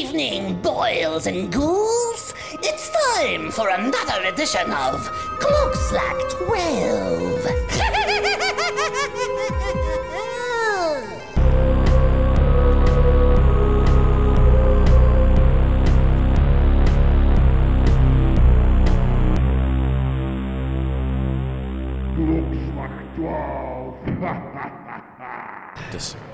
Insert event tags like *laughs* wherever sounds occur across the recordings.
evening, boils and ghouls. It's time for another edition of Clockslack 12. *laughs*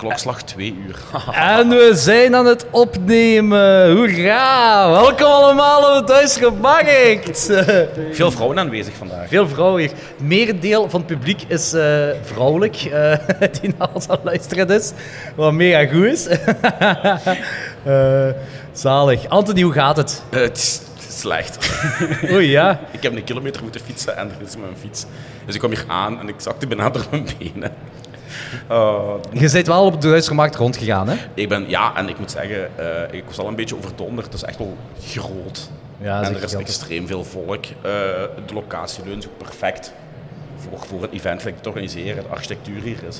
klokslag 2 uur. *laughs* En we zijn aan het opnemen. Hoera! Welkom allemaal op het Huis. *laughs* Veel vrouwen aanwezig vandaag. Veel vrouwen hier. Merendeel van het publiek is eh, vrouwelijk, eh, *laughs* die naar ons aan luisteren is. Wat mega goed is. Eh, zalig. Anthony, hoe gaat het? Het is slecht. Oei, ja. ik heb een kilometer moeten fietsen en er is mijn fiets. Dus ik kwam hier aan en ik zakte bijna door mijn benen. Uh, Je bent wel op het Huis Gemaakt rondgegaan, hè? ik ben, ja, en ik moet zeggen, uh, ik was al een beetje overdonderd. Het is echt wel groot. Ja, en er is extreem veel volk. Uh, de locatie leunt ook perfect voor, voor het event te organiseren. De architectuur hier is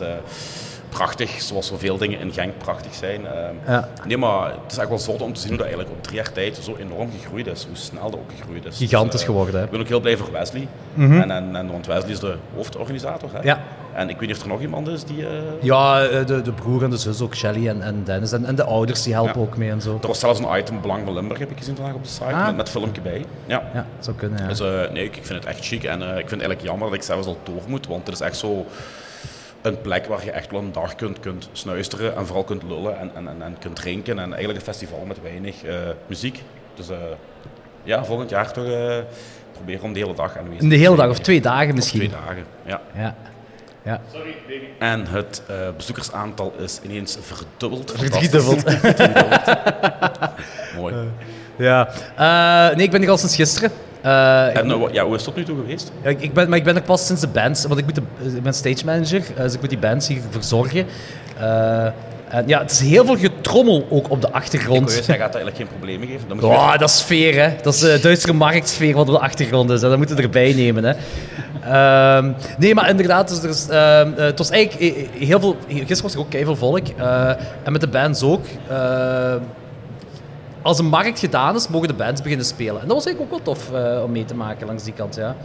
prachtig, zoals zoveel dingen in Genk prachtig zijn. Uh, ja. Nee, maar het is echt wel zot om te zien hoe dat eigenlijk op drie jaar tijd zo enorm gegroeid is. Hoe snel dat ook gegroeid is. Gigantisch dus, geworden, hè? Ik ben ook heel blij voor Wesley. Mm -hmm. en, en, en, want Wesley is de hoofdorganisator. Hè? Ja. En ik weet niet of er nog iemand is die... Uh... Ja, de, de broer en de zus ook, Shelly en, en Dennis. En, en de ouders die helpen ja. ook mee en zo. Er was zelfs een item Belang van Limburg, heb ik gezien vandaag op de site, ah. met, met filmpje bij. Ja, ja dat zou kunnen, ja. Dus uh, nee, ik, ik vind het echt chic. En uh, ik vind het eigenlijk jammer dat ik zelfs al door moet, want het is echt zo een plek waar je echt wel een dag kunt, kunt snuisteren en vooral kunt lullen en, en, en, en kunt drinken. En eigenlijk een festival met weinig muziek. Dus ja, volgend jaar toch proberen om de hele dag aanwezig te zijn. De hele dag of twee dagen misschien? Of twee dagen, ja. ja. Ja. Sorry, baby. En het bezoekersaantal is ineens verdubbeld. Verdriedubbeld. *laughs* Mooi. ja. nee, ik ben hier al sinds gisteren. Uh, en uh, ja, hoe is het tot nu toe geweest? Ja, ik, ben, maar ik ben er pas sinds de bands, want ik, moet de, ik ben stage manager, dus ik moet die bands hier verzorgen. En ja, het is heel veel getrommel ook op de achtergrond. Ik jij gaat dat eigenlijk geen problemen geven? Dat, oh, dat is sfeer, hè. Dat is de Duitse marktsfeer wat op de achtergrond is. Hè. Dat moeten we erbij nemen, hè. Uh, nee, maar inderdaad, dus er is, uh, het was eigenlijk heel veel... Gisteren was er ook veel volk. Uh, en met de bands ook als een markt gedaan is, mogen de bands beginnen spelen. En dat was eigenlijk ook wel tof om mee te maken langs die kant, ja.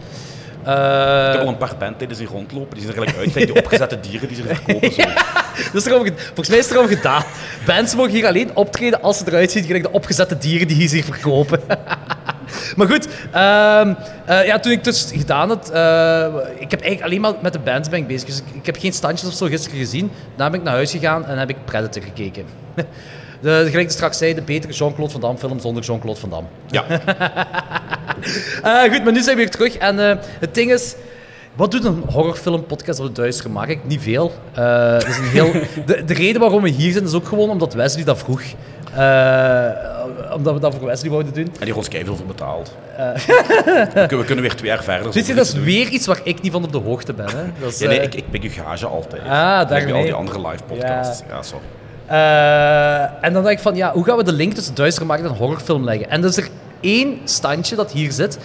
Ik heb al een paar bandleden die rondlopen, die zien er gelijk uit, die opgezette dieren die ze verkopen. Zo. *laughs* dat is erom, volgens mij is het erom gedaan. Bands mogen hier alleen optreden als ze eruit zien, gelijk de opgezette dieren die hier verkopen. *laughs* maar goed, uh, uh, ja, toen ik dus gedaan had, ik heb eigenlijk alleen maar met de bands ben ik bezig. Dus ik, ik heb geen standjes of zo gisteren gezien. Daarna ben ik naar huis gegaan en heb ik Predator gekeken. *laughs* De, gelijk straks zei, de betere Jean-Claude Van Damme film zonder Jean-Claude Van Damme. Ja. uh, *laughs* goed, maar nu zijn we weer terug. En uh, het ding is... Wat doet een horrorfilm-podcast op het Duits gemaakt? Niet veel. Uh, dat is een heel... *laughs* de, de, reden waarom we hier zijn, is ook gewoon omdat Wesley dat vroeg. omdat we dat voor Wesley wouden doen. En die ons veel voor betaald. we, we kunnen weer twee jaar verder. Weet je, dat is weer iets waar ik niet van op de hoogte ben. Hè? Dat is, ja, nee, ik, ik pik je gage altijd. Ah, daar al die andere live podcasts. Ja, ja sorry. Uh, en dan dacht ik van, ja, hoe gaan we de link tussen Duitse markt en horrorfilm leggen? En er is er één standje dat hier zit.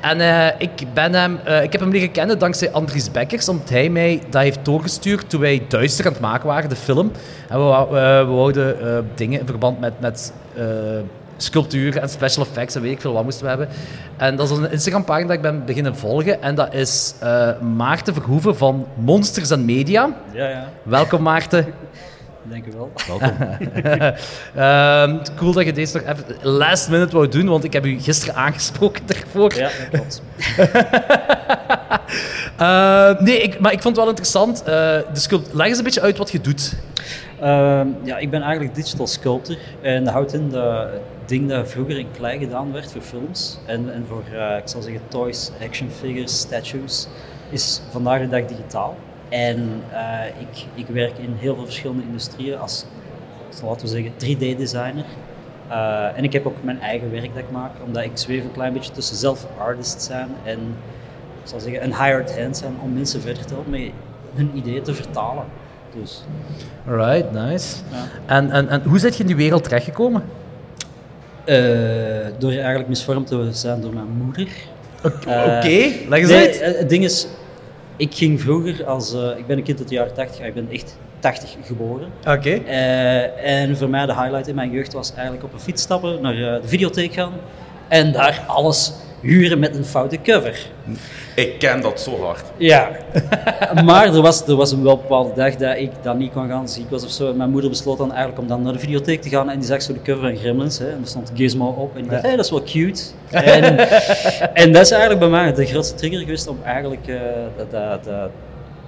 En uh, ik, ben hem, uh, ik heb hem leren kennen dankzij Andries Bekkers, omdat hij mij dat heeft doorgestuurd toen wij Duister aan het maken waren, de film. En we, we wouden dingen in verband met, met sculpturen en special effects en weet ik veel wat moesten we hebben. En dat is een Instagram-pagina dat ik ben beginnen volgen. En dat is Maarten Verhoeven van Monsters and Media. Ja, ja. Welkom Maarten. *laughs* Denk ik wel. Welkom. *laughs* uh, cool dat je deze nog even last minute wou doen, want ik heb u gisteren aangesproken daarvoor. Ja, dat klopt. uh, *laughs* nee, ik, maar ik vond het wel interessant. Uh, dus leg eens een beetje uit wat je doet. Ehm, ja, ik ben eigenlijk digital sculptor. En dat houdt in dat het ding dat vroeger in klei gedaan werd voor films en, en voor, eh, ik zal zeggen, toys, action figures, statues, is vandaag de dag digitaal. En uh, ik, ik werk in heel veel verschillende industrieën als, laten we zeggen, 3D-designer. Uh, en ik heb ook mijn eigen werk dat ik maak, omdat ik zweef een klein beetje tussen zelf artist zijn en ik zal zeggen, een hired hand zijn om mensen verder te helpen met hun ideeën te vertalen. Dus. Alright, nice. Ja. En, en, en hoe zit je in die wereld terechtgekomen? Uh, door eigenlijk misvormd te zijn door mijn moeder. Oké, okay. leg eens nee, uit. Het ding is, ik ging vroeger als... Uh, ik ben een kind uit de jaren 80, ik ben echt 80 geboren. Oké. Eh, en voor mij de highlight in mijn jeugd was eigenlijk op een fiets stappen, naar eh, de videotheek gaan en daar alles huren met een foute cover. Ik ken dat zo hard. Ja, *laughs* maar er was, er was een wel bepaalde dag dat ik dan niet kon gaan, ziek was of zo. En mijn moeder besloot dan eigenlijk om dan naar de videotheek te gaan en die zag zo de cover van Gremlins. Hè, en er stond Gizmo op en die dacht, hey, dat is wel cute. En, *laughs* en dat is eigenlijk bij mij de grootste trigger geweest om eigenlijk, eh, dat, dat, dat-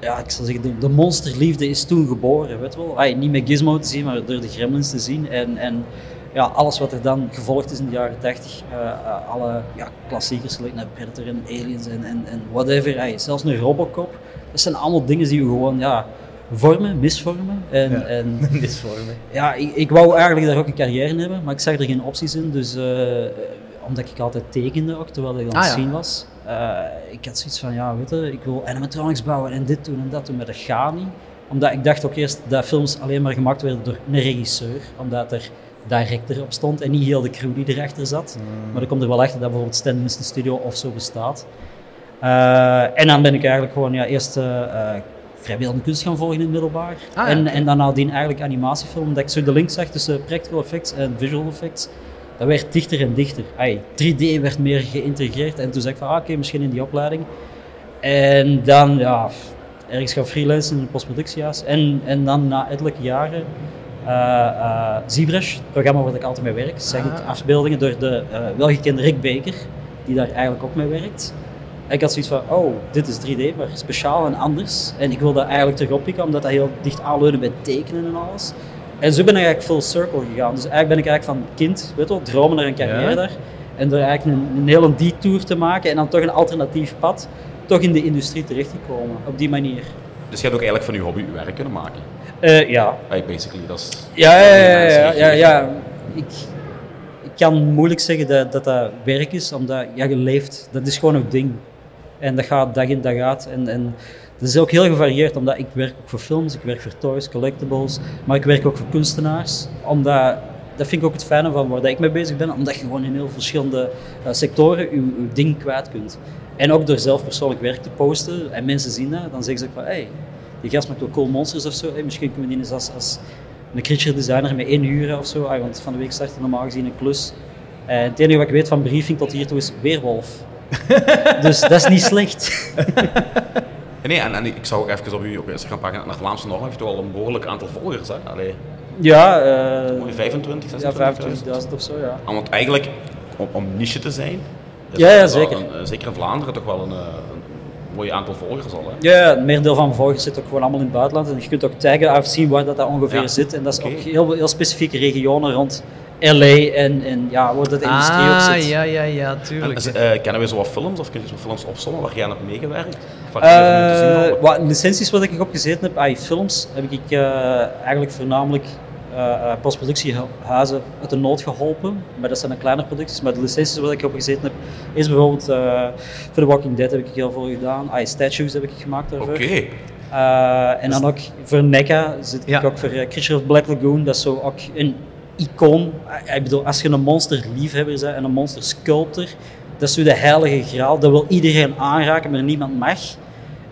ja, ik zal zeggen, de, de monsterliefde is toen geboren, weet je wel. Ay, niet met Gizmo te zien, maar door de Gremlins te zien. En, en ja, alles wat er dan gevolgd is in de jaren 80, eh, eh, alle ja, klassiekers, gelijk naar Predator en Aliens en, en, en whatever, ay, zelfs een Robocop. Dat zijn allemaal dingen die we gewoon ja, vormen, misvormen. En, Ja. en *laughs* Dit is voor me. ja, ik, ik wou eigenlijk daar ook een carrière in hebben, maar ik zag er geen opties in. Dus eh, omdat ik altijd tekende ook, terwijl ik aan Ah, het ja. zien was. eh, ik had zoiets van, ja, weet je, ik wil animatronics bouwen en dit doen en dat doen, maar dat gaat niet. Omdat ik dacht ook eerst dat films alleen maar gemaakt werden door een regisseur, omdat er director op stond en niet heel de crew die erachter zat. Mm. Maar ik kom er wel achter dat bijvoorbeeld Stan Winston Studio of zo bestaat. Eh, en dan ben ik eigenlijk gewoon ja, eerst eh eh, vrijbeeldende kunst gaan volgen in het middelbaar. Ah, ja, en, en dan nadien eigenlijk animatiefilm, dat ik zo de link zag tussen practical effects en visual effects. Dat werd dichter en dichter. Ai, 3D werd meer geïntegreerd en toen zei ik van, ah, oké, misschien in die opleiding. En dan, ja, ergens gaan freelancen in de postproductiehuis. En, en dan na ettelijke jaren, eh eh ZBrush, het programma waar ik altijd mee werk, zeg ik Ah. afbeeldingen door de eh, welgekende Rick Baker, die daar eigenlijk ook mee werkt. En ik had zoiets van, oh, dit is 3D, maar speciaal en anders. En ik wil dat eigenlijk terug oppikken, omdat dat heel dicht aanleunen bij tekenen en alles. En zo ben ik eigenlijk full circle gegaan. Dus eigenlijk ben ik eigenlijk van kind, weet je wel, dromen naar een carrière Ja. daar. En door eigenlijk een, een hele detour te maken en dan toch een alternatief pad, toch in de industrie terechtgekomen. Op die manier. Dus je hebt ook eigenlijk van je hobby werk kunnen maken. Eh, ja. Basically, dat is... Ja, ja, ja, ja, ja, ja. Ik, ik kan moeilijk zeggen dat, dat dat werk is, omdat ja, je leeft. Dat is gewoon een ding. En dat gaat dag in dag uit. En, en dat is ook heel gevarieerd, omdat ik werk ook voor films, ik werk voor toys, collectibles, maar ik werk ook voor kunstenaars. Omdat, dat vind ik ook het fijne van waar dat ik mee bezig ben, omdat je gewoon in heel verschillende eh, sectoren je, je ding kwijt kunt. En ook door zelf persoonlijk werk te posten en mensen zien dat, dan zeggen ze ook van, hey, die gast maakt wel cool monsters of zo, hey, misschien kunnen we die eens als, als een creature designer met één huren of zo, Ah, want van de week startte normaal gezien een klus. En het enige wat ik weet van briefing tot hiertoe is weerwolf. *laughs* dus dat is niet slecht. *laughs* Nee, en, en ik zag ook even op je op je Instagram pagina, naar Vlaamse Norm heeft toch al een behoorlijk aantal volgers, hè? Allee, Ja, eh, mooi 25, ja 26.000. 25.000 of zo, ja. Ah, Want eigenlijk, om, om niche te zijn, is Ja, ja, zeker. een- eh, zeker in Vlaanderen toch wel een, eh, aantal volgers al. Hè? Ja, het merendeel van mijn volgers zit ook gewoon allemaal in het buitenland. En je kunt ook taggen of zien waar dat, dat ongeveer Ja. zit. En dat is ook heel, heel specifieke regionen rond LA en, en ja, waar dat de industrie ook Ah, zit. ja, ja, ja, En, tuurlijk. eh, kennen we zo wat films of kun je zo films opzommen waar jij aan hebt meegewerkt? Of Eh, wat licenties wat ik op gezeten heb, ah, films, heb ik eh, eigenlijk voornamelijk eh, postproductiehuizen uit de nood geholpen. Maar dat zijn dan kleine producties. Maar de licenties wat ik op gezeten heb, is bijvoorbeeld eh, voor The Walking Dead heb ik heel veel gedaan. Ah, statues heb ik gemaakt daarvoor. Oké. En dan ook voor NECA zit ik Ja. ook voor Creature of Black Lagoon. Dat is zo ook een icoon. Ik bedoel, als je een monster liefhebber bent en een monster sculptor, dat is zo de heilige graal. Dat wil iedereen aanraken, maar niemand mag.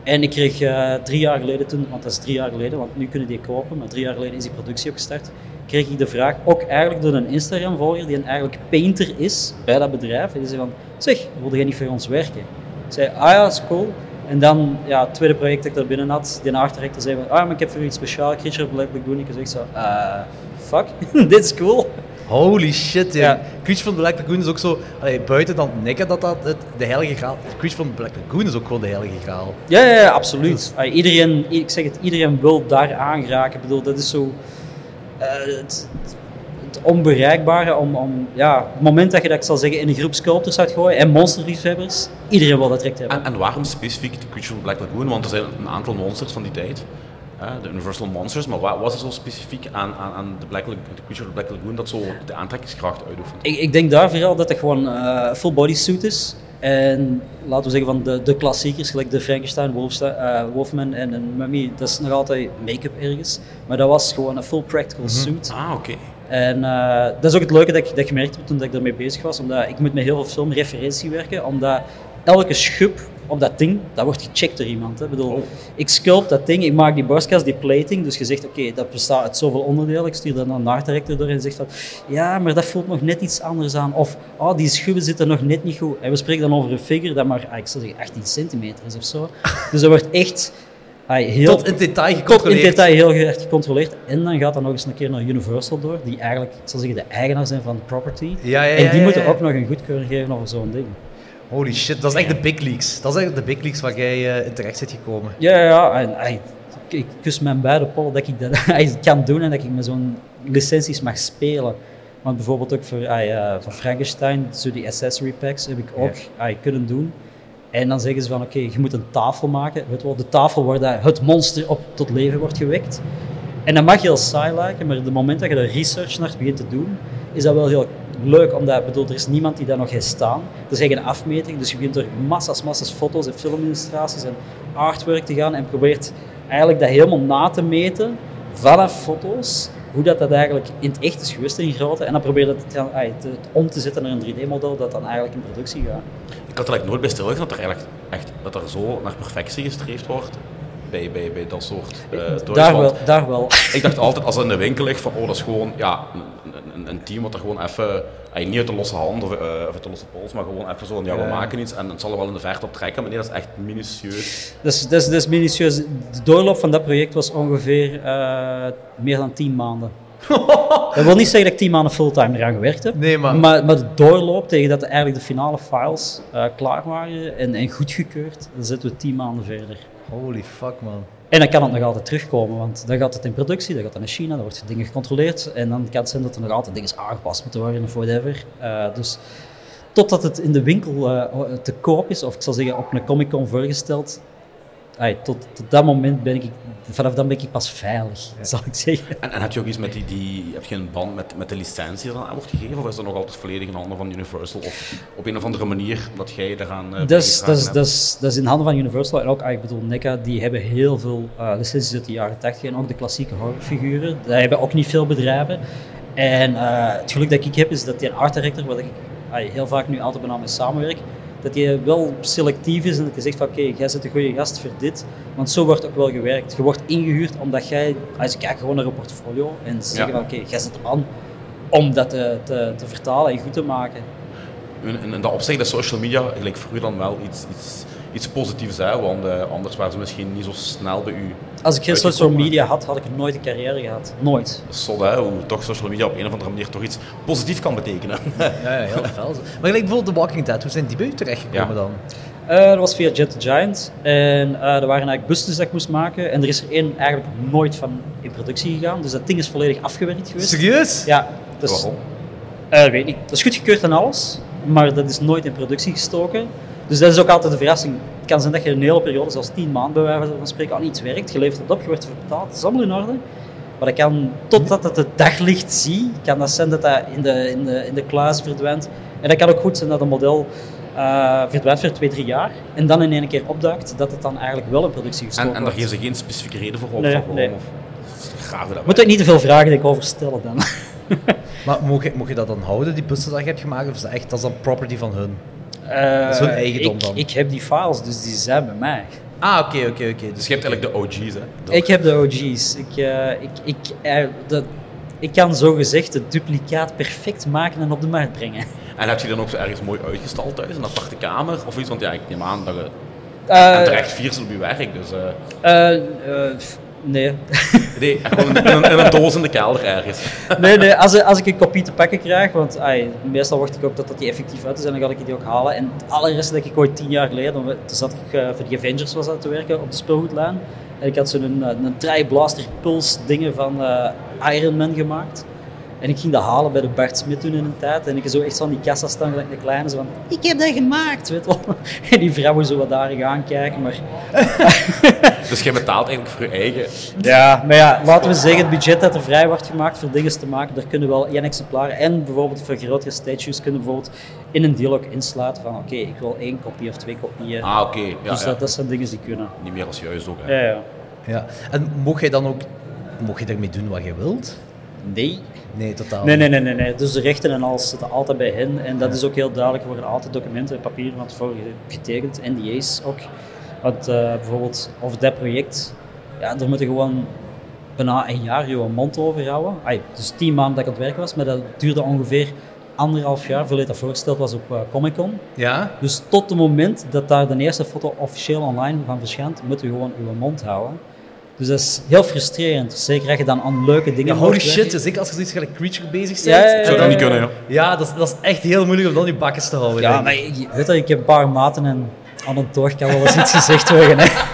En ik kreeg eh, drie jaar geleden toen, want dat is drie jaar geleden, want nu kunnen die kopen, maar drie jaar geleden is die productie ook gestart, kreeg ik de vraag, ook eigenlijk door een Instagram-volger, die een eigenlijk painter is bij dat bedrijf. En die zei van, zeg, wilde jij niet voor ons werken? Ik zei, ah ja, dat is cool. En dan, ja, het tweede project dat ik daar binnen had, die architect zei van, ah, maar ik heb voor iets speciaals, Creature of Black Lagoon. Ik zei zo, eh, fuck, *laughs* dit is cool. Holy shit, ja. Creature van Black Lagoon is ook zo... Allee, buiten dan Nikke dat dat het, de heilige graal... Creature van Black Lagoon is ook gewoon de heilige graal. Ja, ja, ja, absoluut. Iedereen, ik zeg het, iedereen wil daar aangeraken. Ik bedoel, dat is zo eh, het, het onbereikbare om, om, ja, het moment dat je dat, ik zal zeggen, in een groep sculptors zou gooien en monsterliefhebbers, iedereen wil dat direct hebben. En, en waarom specifiek de Creature of Black Lagoon? Want er zijn een aantal monsters van die tijd. De Universal Monsters. Maar wat was er zo specifiek aan, aan, aan de, Black, de Creature of Black Lagoon dat zo de aantrekkingskracht uitoefent? Ik, ik denk daar vooral dat het gewoon eh full body suit is. En laten we zeggen van de, de klassiekers, gelijk de Frankenstein, Wolfsta- eh, Wolfman en een Mummy, dat is nog altijd make-up ergens. Maar dat was gewoon een full practical suit. Ah, oké. En eh, dat is ook het leuke dat ik, dat ik gemerkt heb toen dat ik daarmee bezig was, omdat ik moet met heel veel filmreferentie werken, omdat elke schub op dat ding, dat wordt gecheckt door iemand. Hè. Ik bedoel, Oh. ik sculpt dat ding, ik maak die borstkast, die plating, dus je zegt, oké, dat bestaat uit zoveel onderdelen. Ik stuur dat naar een art director door en zegt van, ja, maar dat voelt nog net iets anders aan. Of, oh, die schubben zitten nog net niet goed. En we spreken dan over een figure dat maar, ah, ik zou zeggen, 18 centimeter is of zo. *laughs* Dus dat wordt echt ah, heel... Tot in detail Tot in gecontroleerd. detail heel erg gecontroleerd. En dan gaat dat nog eens een keer naar Universal door, die eigenlijk, ik zeggen, de eigenaar zijn van de property. Ja, ja, ja, en die moeten ook nog een goedkeuring geven over zo'n ding. Holy shit, dat is echt de big leagues. Dat is echt de big leagues waar jij eh, in terecht zit gekomen. Ja, ja. En, ay, ik, kus mijn beide pollen dat ik dat *laughs* kan doen en dat ik met zo'n licenties mag spelen. Want bijvoorbeeld ook voor, eh, voor Frankenstein, zo die accessory packs, heb ik ook ay, kunnen doen. En dan zeggen ze van, oké, je moet een tafel maken. Weet wel, de tafel waar dat het monster op tot leven wordt gewekt. En dat mag heel saai lijken, maar op het moment dat je er research naar begint te doen, is dat wel heel leuk, omdat bedoel, er is niemand die daar nog heeft staan. Er is geen afmeting, dus je begint er massa's, massa's foto's en filmillustraties en artwork te gaan en probeert eigenlijk dat helemaal na te meten vanaf foto's, hoe dat, dat eigenlijk in het echt is geweest in grootte. En dan probeer je om te zetten naar een 3D-model dat dan eigenlijk in productie gaat. Ik had er eigenlijk nooit bij stilgestaan dat er eigenlijk echt dat er zo naar perfectie gestreefd wordt bij, bij, bij dat soort eh toys. daar, wel, daar wel. Ik dacht altijd als het in de winkel ligt van oh dat is gewoon ja, een, een, een team wat er gewoon even, eh, niet uit de losse hand of, eh, of uit de losse pols, maar gewoon even zo, ja we maken iets en het zal er wel in de verte op trekken, maar nee dat is echt minutieus. Dus, dat, is, dat is minutieus. De doorloop van dat project was ongeveer eh, meer dan 10 maanden. *laughs* dat wil niet zeggen dat ik 10 maanden fulltime eraan gewerkt heb. Nee, maar- maar, maar de doorloop tegen dat eigenlijk de finale files eh, klaar waren en, en goedgekeurd, dan zitten we 10 maanden verder. Holy fuck, man. En dan kan het nog altijd terugkomen, want dan gaat het in productie, dan gaat het naar China, dan wordt dingen gecontroleerd en dan kan het zijn dat er nog altijd dingen aangepast moeten worden of whatever. Eh, dus totdat het in de winkel eh, te koop is, of ik zal zeggen op een Comic Con voorgesteld, tot, tot dat moment ben ik, vanaf dan ben ik pas veilig, zal ik zeggen. En, en heb je ook iets met die, die heb je een band met, met de licentie die dan aan wordt gegeven of is dat nog altijd volledig in handen van Universal of op een of andere manier dat jij daaraan uh, Dat is, dat, is, dat, is, dat is in handen van Universal en ook, ah, ik bedoel, NECA, die hebben heel veel eh, licenties uit de jaren 80 en ook de klassieke horrorfiguren. Dat hebben ook niet veel bedrijven. En eh, het geluk dat ik heb is dat die art director, waar ik heel vaak nu altijd bijna mee samenwerk, dat hij wel selectief is en dat hij zegt van oké, jij bent een goede gast voor dit. Want zo wordt ook wel gewerkt. Je wordt ingehuurd omdat jij, als je kijkt gewoon naar een portfolio en ze zeggen Ja. van oké, jij zit aan om dat te, te, te vertalen en goed te maken. In, in dat opzicht is social media gelijk vroeger dan wel iets, iets, iets positiefs, hè, want eh, anders waren ze misschien niet zo snel bij u. Als ik geen social media had, had ik nooit een carrière gehad. Nooit. Zot hè, hoe toch social media op een of andere manier toch iets positiefs kan betekenen. *laughs* Ja, ja, heel fel. Maar gelijk bijvoorbeeld The Walking Dead, hoe zijn die bij u terechtgekomen Ja. dan? Eh, dat was via Jet the Giant. En eh, er waren eigenlijk bustes dat ik moest maken. En er is er één eigenlijk nooit van in productie gegaan. Dus dat ding is volledig afgewerkt geweest. Serieus? Ja, dus, Waarom? eh, weet niet. Dat is goedgekeurd en alles. Maar dat is nooit in productie gestoken. Dus dat is ook altijd de verrassing. Het kan zijn dat je een hele periode, zelfs tien maanden bij wijze van spreken, aan iets werkt. Je levert het op, je wordt ervoor betaald. Het is allemaal in orde. Maar dat kan, totdat het het daglicht zie, kan dat zijn dat dat in de, in de, in de kluis verdwijnt. En dat kan ook goed zijn dat een model eh, verdwijnt voor twee, drie jaar. En dan in één keer opduikt, dat het dan eigenlijk wel in productie gestoken En, en daar geven ze geen specifieke reden voor op? Nee, waarom, nee. Of, graag dat Moet ik niet te veel vragen die ik over stellen dan. Maar mocht je, mocht je dat dan houden, die bussen dat je hebt gemaakt, of is dat echt dat is dan property van hun? Eh, Dat is hun eigendom ik, dan. Ik heb die files, dus die zijn bij mij. Ah, oké, oké, oké. Dus Dus je hebt eigenlijk de OG's, hè? Ik heb de OG's. Ik, eh, ik, ik, eh, dat, ik kan zo gezegd het duplicaat perfect maken en op de markt brengen. En heb je dan ook zo ergens mooi uitgestald thuis, een aparte kamer of iets? Want ja, ik neem aan dat je Eh, en terecht viersel op je werk, dus... eh, eh, eh, nee. nee, gewoon in, een, in een doos in de kelder ergens. nee, nee. Als, als ik een kopie te pakken krijg, want ai, meestal wacht ik ook tot dat die effectief uit is en dan ga ik die ook halen. En het allereerste dat ik ooit tien jaar geleden, toen zat ik eh, voor de Avengers was aan te werken op de speelgoedlijn. En ik had zo'n een, een tri-blaster puls dingen van eh, Iron Man gemaakt. En ik ging dat halen bij de Bart Smit toen in een tijd. En ik zo echt zo aan die kassa staan, gelijk een kleine, zo van, ik heb dat gemaakt, weet wel. *laughs* En die vrouwen zo wat daar gaan kijken, maar... *laughs* Dus jij betaalt eigenlijk voor je eigen... Ja, maar ja, laten we zeggen, het budget dat er vrij wordt gemaakt voor dingen te maken, daar kunnen wel één exemplaar en bijvoorbeeld voor grotere statues kunnen bijvoorbeeld in een deal ook insluiten van oké, ik wil één kopie of twee kopieën. Ah, oké. Ja, dus ja. dat, dat zijn dingen die kunnen. Niet meer als juist ook, hè. Ja, ja. Ja. En mocht jij dan ook mocht je ermee doen wat je wilt? Nee. Nee, totaal. Nee, nee, nee, nee, nee. Dus de rechten en alles zitten altijd bij hen. En dat is ook heel duidelijk. Er worden altijd documenten en papieren van tevoren getekend, NDA's ook. Want eh, bijvoorbeeld over dat project, ja, daar moeten gewoon bijna een jaar je mond over houden. Ai, dus tien maanden dat ik aan het werken was, maar dat duurde ongeveer anderhalf jaar voordat dat voorgesteld was op uh, Comic Con. Ja? Dus tot het moment dat daar de eerste foto officieel online van verschijnt, moet je gewoon je mond houden. Dus dat is heel frustrerend. Zeker als je dan aan leuke dingen Ja, holy shit, dus ik als je zoiets gelijk Creature bezig Ja, bent. ja, ja, Zou dat niet kunnen, ja. Ja, dat is, dat is echt heel moeilijk om dan die bakkes te houden. Ja, denk maar ik. ik, weet je, ik heb een paar maten en aan het door kan wel eens iets gezegd worden. Hè. *laughs*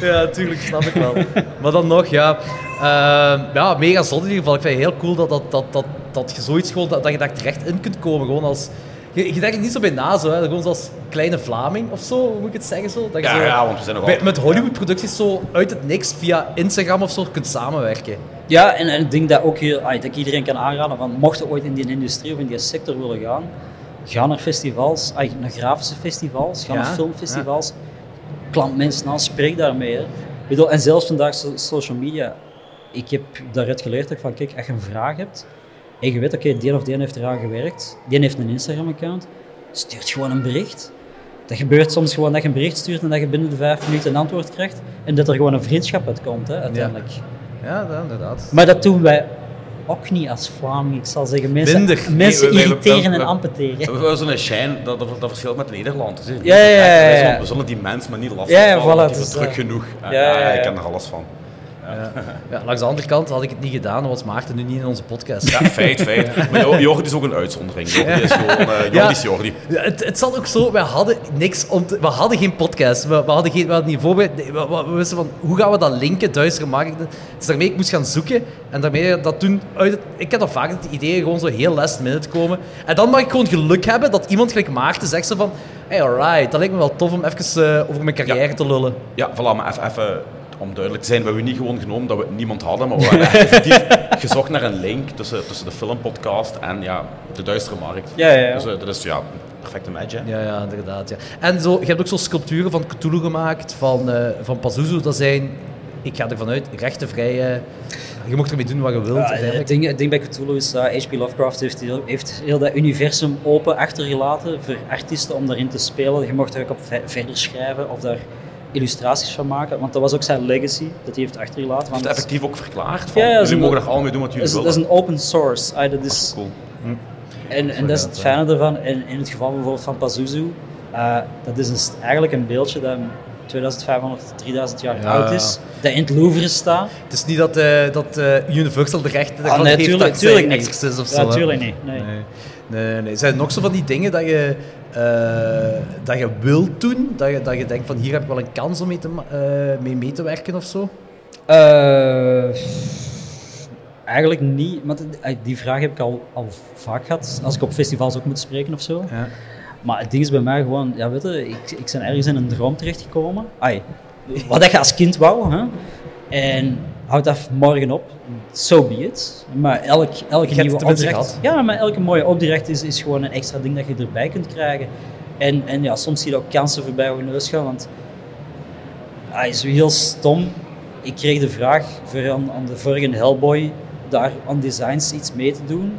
Ja, tuurlijk, snap ik wel. maar dan nog, ja. Ehm, ja, mega zot in ieder geval. Ik vind het heel cool dat, dat, dat, dat, dat je zoiets gewoon, dat, dat je daar terecht in kunt komen. Gewoon als... Je, je denkt niet zo bij na, zo, hè. gewoon zoals kleine Vlaming of zo, hoe moet ik het zeggen? Zo? Dat je Ja, zo ja, want we zijn nog bij- met Hollywood-producties zo uit het niks via Instagram of zo kunt samenwerken. Ja, en, en ik denk dat ook heel, dat ik iedereen kan aanraden van mocht je ooit in die industrie of in die sector willen gaan, ga naar festivals, naar grafische festivals, ga Ja, naar filmfestivals, klant mensen aan, spreek daarmee. Hè. Bedoel, en zelfs vandaag so- social media, ik heb daaruit geleerd dat ik van kijk, als je een vraag hebt en je weet, oké, die of die heeft eraan gewerkt, die heeft een Instagram-account, stuurt gewoon een bericht. Dat gebeurt soms gewoon dat je een bericht stuurt en dat je binnen de vijf minuten een antwoord krijgt en dat er gewoon een vriendschap uit komt, hè, uiteindelijk. Ja, dat, inderdaad. Maar dat doen wij ook niet als Vlaming. Ik zal zeggen, mensen, Minder. mensen Nee, we- we- we- irriteren we- en amputeren. We hebben zo'n shine, dat, dat, dat verschilt met Nederland. Dus, Ja, ja, ja, ja. We zullen die mensen maar niet lastig Ja, ja, voilà, het is druk eh, genoeg. Ja, ja, ja. ik ken er alles van. Ja, langs de andere kant had ik het niet gedaan, was Maarten nu niet in onze podcast. Ja, feit, feit. *laughs* Maar Jo- Jordi is ook een uitzondering. Jordi is gewoon... Jordi Ja. is Jordi. Ja, Het, het zat ook zo, we hadden niks om te, we hadden geen podcast, we, we hadden geen, we hadden niet voorbereid, we, we, we wisten van, hoe gaan we dat linken, duistere markten. Dus daarmee ik moest gaan zoeken en daarmee dat toen uit het, ik heb dan vaak het idee gewoon zo heel last minute komen. En dan mag ik gewoon geluk hebben dat iemand gelijk Maarten zegt zo van, hey alright, dat lijkt me wel tof om even eh, over mijn carrière Ja. te lullen. Ja, voilà, maar even, even om duidelijk te zijn, we hebben niet gewoon genomen dat we niemand hadden, maar we hebben echt *laughs* effectief gezocht naar een link tussen, tussen de filmpodcast en ja, de duistere markt. Ja, ja, ja. Dus eh, dat is ja, een perfecte match. Hè? Ja, ja, inderdaad. Ja. En zo, je hebt ook zo sculpturen van Cthulhu gemaakt, van, eh van Pazuzu, dat zijn, ik ga ervan uit, rechtenvrije, je mag ermee doen wat je wilt. Ja, het, ding, het ding bij Cthulhu is dat H.P. Lovecraft heeft heel, heeft heel dat universum open achtergelaten voor artiesten om daarin te spelen. Je mocht er ook op ve- verder schrijven of daar illustraties van maken, want dat was ook zijn legacy dat hij heeft achtergelaten. Heeft Want het effectief ook verklaard van, Ja, jullie een- mogen er allemaal mee doen wat jullie is, dat is willen. een open source. Ah, dat is, Cool. En, en dat is het fijne ervan. En in het geval bijvoorbeeld van Pazuzu, eh, dat is een, eigenlijk een beeldje dat 2500, 3000 jaar Ja, oud ja. is, dat in het Louvre staat. Het is niet dat, eh, dat eh, Universal de rechten Ah, nee, heeft tuurlijk, niet. Exorcist of Ja, zo. hè? tuurlijk niet. Nee. Nee. Nee, nee. Zijn er nog zo van die dingen dat je, dat je wilt doen? Dat je, dat je denkt van hier heb ik wel een kans om mee te, eh, mee, mee te werken of zo? Eh, eigenlijk niet, eh, die vraag heb ik al, al vaak gehad, als ik op festivals ook moet spreken of zo. Ja. Maar het ding is bij mij gewoon, ja weet je, ik, ik ben ergens in een droom terechtgekomen. Ai, wat ik als kind wou, hè. En houd dat morgen op, so be it. Maar elk, elke nieuwe opdracht... Ja, maar elke mooie opdracht is, is gewoon een extra ding dat je erbij kunt krijgen. En, en ja, soms zie je ook kansen voorbij op je neus gaan, want hij is heel stom. Ik kreeg de vraag voor aan, aan de vorige Hellboy daar aan designs iets mee te doen.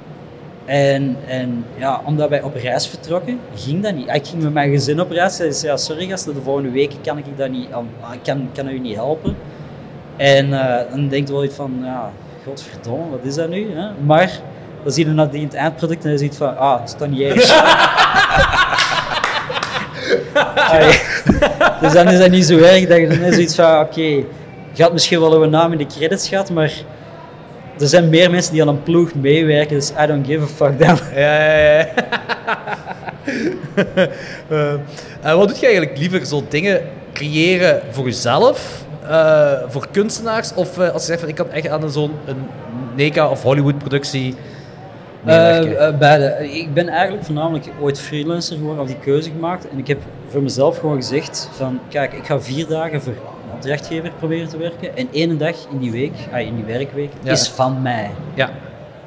En, en ja, omdat wij op reis vertrokken, ging dat niet. Ik ging met mijn gezin op reis. Hij zei, ja, sorry gasten, de volgende week kan ik dat niet, ik kan, kan u niet helpen. En eh, dan denkt wel iets van, ja, godverdomme, wat is dat nu? Hè? Maar dan zie je nadien het eindproduct en je ziet van, ah, het is dan. *laughs* Allee, dus dan is dat niet zo erg dat je dan is zoiets van, oké, je had misschien wel uw naam in de credits gehad, maar er zijn meer mensen die aan een ploeg meewerken, dus I don't give a fuck damn. Ja, ja, ja. *laughs* En wat doe je eigenlijk liever? Zo dingen creëren voor jezelf, eh, voor kunstenaars? Of eh, als je zegt van ik kan echt aan zo'n een NECA of Hollywood productie eh, beide. Ik ben eigenlijk voornamelijk ooit freelancer geworden, of die keuze gemaakt. En ik heb voor mezelf gewoon gezegd van, kijk, ik ga vier dagen voor een opdrachtgever proberen te werken. En één dag in die week, ah, in die werkweek, Ja. is van mij. ja.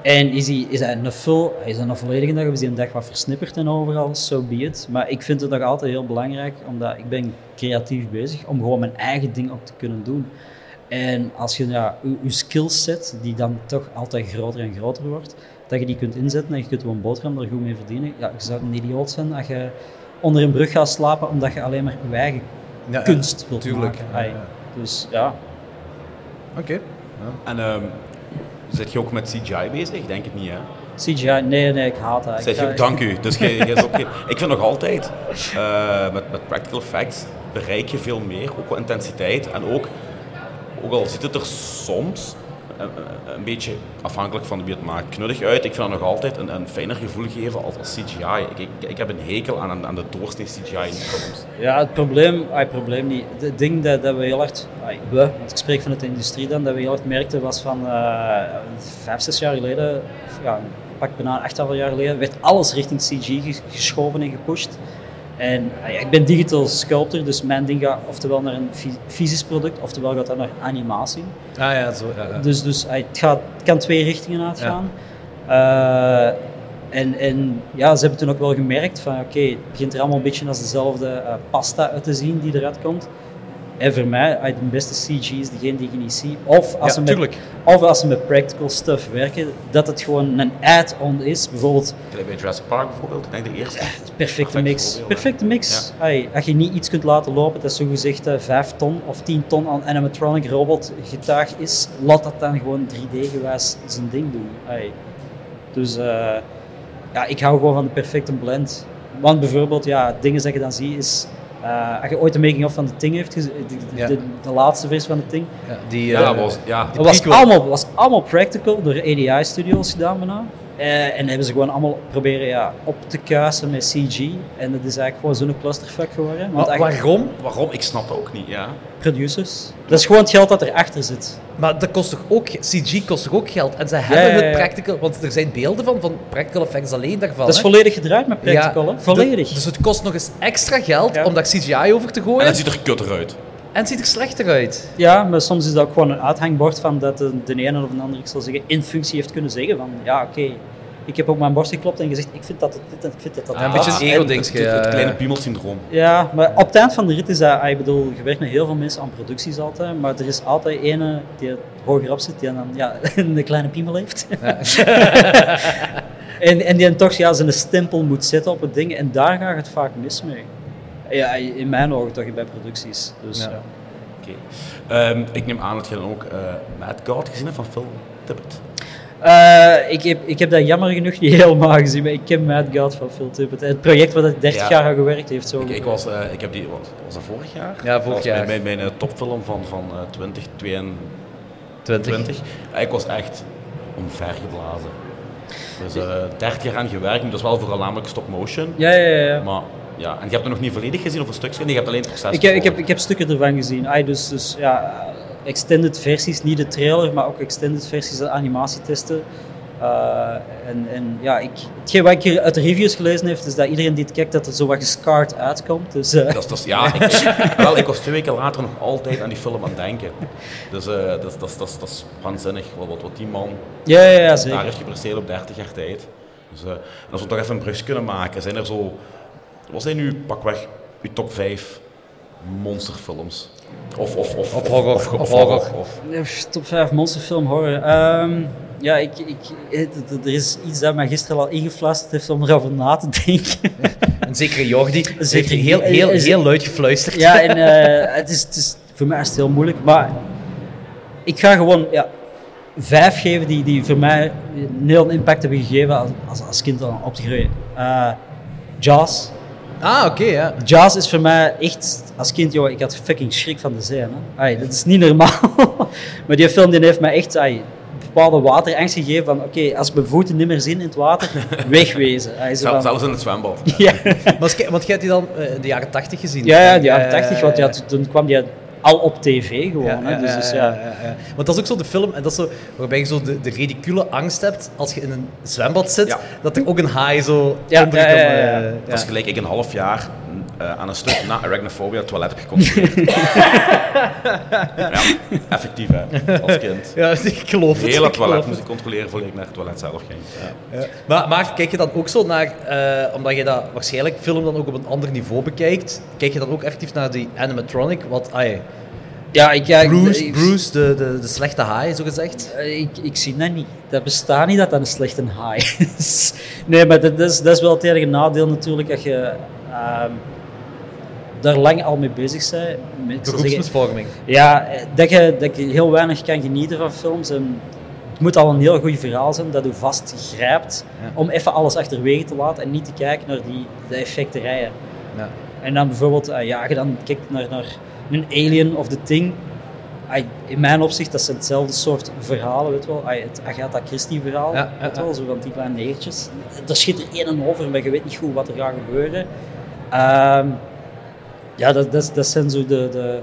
En is, die, is dat een full, is dat een volledige dag of is die een dag wat versnipperd en overal, so be it. Maar ik vind het nog altijd heel belangrijk, omdat ik ben creatief bezig, om gewoon mijn eigen ding ook te kunnen doen. En als je ja, je, je skillset, die dan toch altijd groter en groter wordt, dat je die kunt inzetten en je kunt gewoon boterham er goed mee verdienen. Ja, je zou een idioot zijn als je onder een brug gaat slapen omdat je alleen maar je eigen Ja, kunst wilt tuurlijk. maken. Ja. Dus ja, Oké. En ehm zit je ook met CGI bezig? Denk het niet, hè? CGI, nee, nee, ik haat dat. Zeg je, dank u. Dus jij- jij is ook *laughs* ik vind nog altijd, eh, met, met practical effects bereik je veel meer, ook qua intensiteit. En ook, ook al ziet het er soms een, een- een beetje afhankelijk van wie het maakt knuddig uit, ik vind dat nog altijd een, een fijner gevoel geven als, CGI. Ik, ik, ik heb een hekel aan, aan de doorsnee CGI in films. Ja, het probleem, het probleem niet. Het ding dat, dat we heel ah, we, want ik spreek vanuit de industrie dan, dat we heel hard merkten was van eh, vijf, zes jaar geleden, ja, pak bijna acht jaar geleden, werd alles richting CG ges- geschoven en gepusht. En ah, ja, ik ben digital sculptor, dus mijn ding gaat oftewel naar een fy- fysisch product, oftewel gaat dat naar animatie. Ah ja, zo. Ja, ja. Dus, dus ah, het, gaat, het kan twee richtingen uitgaan. Eh, en, en ja, ze hebben toen ook wel gemerkt van oké, het begint er allemaal een beetje als dezelfde eh, pasta uit te zien die eruit komt. En voor mij, de beste CG is degene die je niet ziet. Of als, Ja, ze met, tuurlijk. of als ze met practical stuff werken, dat het gewoon een add-on is. Bijvoorbeeld bij Jurassic Park bijvoorbeeld, ik denk de eerste. perfecte Perfect mix. Perfecte mix. Ai, als je niet iets kunt laten lopen dat zogezegd eh 5 ton of 10 ton aan animatronic robot getuig is, laat dat dan gewoon 3D-gewijs zijn ding doen. Ai. Dus eh, ja, ik hou gewoon van de perfecte blend. Want bijvoorbeeld, ja, dingen dat je dan ziet is... eh, als je ooit de making-of van de Ting heeft gezien, de, de, Ja. de, de laatste versie van de Ting, Ja, die, Ja, eh, was, ja. dat was allemaal, was allemaal practical door ADI Studios gedaan bijna. Eh, en hebben ze gewoon allemaal proberen ja, op te kuisen met CG. En dat is eigenlijk gewoon zo'n clusterfuck geworden. Want waarom? Waarom? Ik snap dat ook niet, ja. producers. Dat is gewoon het geld dat erachter zit. Maar dat kost toch ook, CG kost toch ook geld? En ze hebben ja, ja. het practical, want er zijn beelden van, van practical effects alleen daarvan. Dat is hè. volledig gedraaid met practical, Ja, hè? Volledig. de- dus het kost nog eens extra geld Ja. om daar CGI over te gooien. En het ziet er kutter uit. En het ziet er slechter uit. Ja, maar soms is dat ook gewoon een uithangbord van dat de, de ene of de andere, ik zal zeggen, in functie heeft kunnen zeggen van, ja, oké, ik heb op mijn borst geklopt en gezegd, ik vind dat het dit en ik vind dat dat Ja, een dat. beetje een en ego-dingetje, Het, het, ja, kleine piemelsyndroom. Ja, maar op het eind van de rit is dat, ah, ik bedoel, je werkt met heel veel mensen aan producties altijd, maar er is altijd ene die hogerop zit, die dan ja, *laughs* een kleine piemel heeft. *laughs* en, en die dan toch ja, zijn stempel moet zetten op het ding, en daar gaat het vaak mis mee. Ja, in mijn ogen toch bij producties. Dus, Ja. Oké. Ehm, ik neem aan dat je dan ook eh Mad God gezien hebt van Phil Tippett. Eh, ik, heb, ik heb dat jammer genoeg niet *laughs* helemaal gezien, maar ik ken Mad God van Phil Tippett. Het project waar hij 30 Ja. jaar aan gewerkt heeft. Zo Ik, ik, was, eh, ik heb die, wat, was dat vorig jaar? Ja, vorig jaar. Mijn, mijn, mijn, topfilm van, van eh 2022. 20. Ja, ik was echt omvergeblazen. Dus eh 30 jaar aan gewerkt, dat is wel vooral namelijk stop motion. Ja, ja, ja. ja. Maar ja, en je hebt het nog niet volledig gezien of een stukje? Nee, je hebt alleen het proces Ik heb, ik, heb, gevolgd. ik heb stukken ervan gezien. Dus, dus ja, extended versies, niet de trailer, maar ook extended versies en animatietesten. Eh, en, en ja, ik, hetgeen wat ik hier uit de reviews gelezen heb, is dat iedereen die het kijkt, dat er zo wat gescarred uitkomt. Dus, eh, Dat is, dat ja, ik, *laughs* wel, ik was twee weken later nog altijd aan die film aan het denken. Dus eh, dat, is- dat, dat, is- dat is waanzinnig wat, wat, wat die man ja, ja, ja, daar zeker. heeft gepresteerd op 30 jaar tijd. Dus, en als we toch even een brug kunnen maken, zijn er zo... Wat zijn nu pakweg uw top 5 monsterfilms? Of, of, of, Of horror, Of, of horror. of- Ja, Top 5 monsterfilm horror. Ehm, ja, ik, ik, het- er is iets dat mij gisteren al ingefluisterd heeft om erover na te denken. Een zekere Jordi. Zeker. Zeker heel, heel, Is- heel luid gefluisterd. Ja, en eh, het, is, het is voor mij is het heel moeilijk, maar ik ga gewoon ja, vijf geven die, die voor mij een heel impact hebben gegeven als, als, als kind op te groeien. Eh, Jaws. Ah, oké, ja. Jaws is voor mij echt, als kind, joh, ik had fucking schrik van de zee. Hè? Ai, dat is niet normaal. *laughs* maar die film die heeft mij echt ai, bepaalde waterangst gegeven van, oké, als mijn voeten niet meer zien in het water, *laughs* wegwezen. Ai, zo van- Zelfs in het zwembad. *laughs* ja. Maar als je- want jij hebt die dan eh, in de jaren 80 gezien? Ja, ja, de jaren Eh, 80, want ja, toen- toen kwam die al op tv gewoon. hè, dus, dus, ja. ja. Want dat is ook zo de film, en dat is zo, waarbij je zo de, de ridicule angst hebt als je in een zwembad zit, Ja. dat er ook een haai zo Ja, onder ja, kan, ja, ja. eh, Dat is gelijk ik een half jaar eh, aan een stuk na arachnophobia het toilet heb gecontroleerd. *laughs* ja, effectief hè, als kind. Ja, ik geloof het. Heel het toilet moest het. ik controleren voordat ik naar het toilet zelf ging. Ja. Ja. Maar, maar kijk je dan ook zo naar, eh, omdat je dat waarschijnlijk film dan ook op een ander niveau bekijkt, kijk je dan ook effectief naar die animatronic? Wat, ai, Ja, ik, ja, Bruce, ik, Bruce de, de, de slechte haai, zo gezegd. eh, ik, ik zie dat niet. Dat bestaat niet dat dat een slechte high *laughs* is. Nee, maar dat, dat is, dat is wel het enige nadeel natuurlijk, dat je ehm, daar lang al mee bezig zeggen, Beroepsmisvorming. Ja, dat je, dat je heel weinig kan genieten van films. En het moet al een heel goed verhaal zijn dat je vastgrijpt Ja. om even alles achterwege te laten en niet te kijken naar die de effecterijen. Ja. En dan bijvoorbeeld, eh, ja, je dan kijkt naar, naar een Alien of The Thing. Ah, in mijn opzicht, dat zijn hetzelfde soort verhalen, weet wel. Ah, het Agatha Christie verhaal, Ja, weet wel, zo van die kleine negertjes. Er schiet er één en over, maar je weet niet goed wat er gaat gebeuren. Ehm, ja, dat, dat, dat zijn zo de, de,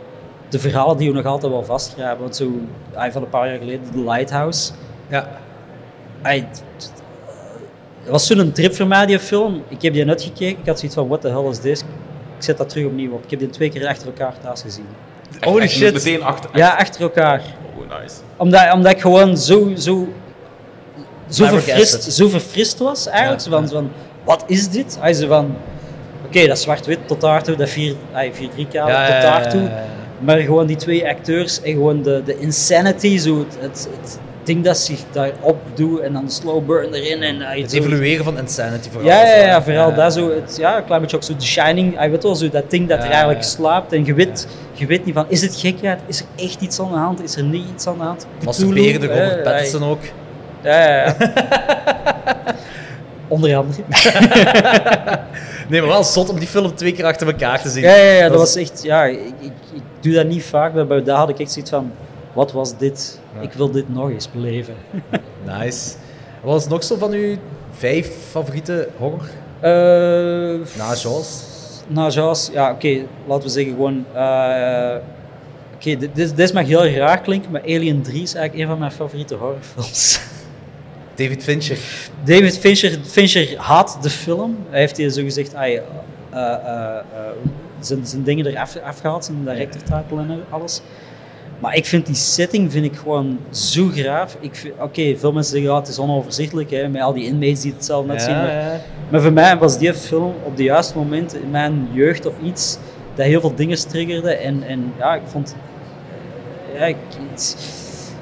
de verhalen die we nog altijd wel vastgrijpen. Want zo, ah, van een paar jaar geleden, The Lighthouse. Ja. Ah, het was zo'n trip voor mij, die film. Ik heb die net gekeken. Ik had zoiets van, what the hell is this? Ik zet dat terug opnieuw op. Ik heb die twee keer achter elkaar thuis gezien. Holy echt shit. Meteen achter. Ja, achter elkaar. Oh, nice. Omdat, omdat ik gewoon zo, zo, zo, verfrist, zo verfrist was, eigenlijk. Ja, Zo van, van, wat is dit? Hij zei van, oké, dat is zwart-wit tot daartoe, dat 4-3 kader Ja, tot daartoe. Maar gewoon die twee acteurs en gewoon de, de insanity, zo het, het, het ding dat zich daarop doet en dan slow burn erin. En, Het evolueren van Insanity vooral. Ja, ja, ja, vooral dat zo, het, ja, een klein beetje ook zo The Shining, hij weet wel, zo dat ding dat Ja, er eigenlijk slaapt en je weet, je weet niet van, is het gekheid, is er echt iets aan de hand, is er niet iets aan de hand? Masturberen de Robert eh, Pattinson ook. Ja, ja, ja. *laughs* Onder andere. *laughs* Nee, maar wel zot om die film twee keer achter elkaar te zien. Ja, ja, ja, dat Dat was echt, ja, ik, ik, ik doe dat niet vaak, maar bij daar had ik echt zoiets van, wat was dit? Ik wil dit nog eens beleven. *laughs* Nice. Wat is nog zo van uw vijf favoriete horror? Eh, Na Jaws? Na Jaws, ja, oké, laten we zeggen gewoon. eh, oké, dit, dit, dit mag heel raar klinken, maar Alien 3 is eigenlijk een van mijn favoriete horrorfilms. *laughs* David Fincher. David Fincher, Fincher haat de film. Hij heeft hier zo gezegd, ah, eh, zijn, zijn dingen eraf afgehaald, zijn director title en alles. Maar ik vind die setting vind ik gewoon zo graaf. Oké, veel mensen zeggen, ja, het is onoverzichtelijk, hè, met al die inmates die het zelf net zien. maar- voor mij was die film op de juiste moment in mijn jeugd of iets dat heel veel dingen triggerde. En, en ja, ik vond. Ja, ik, het,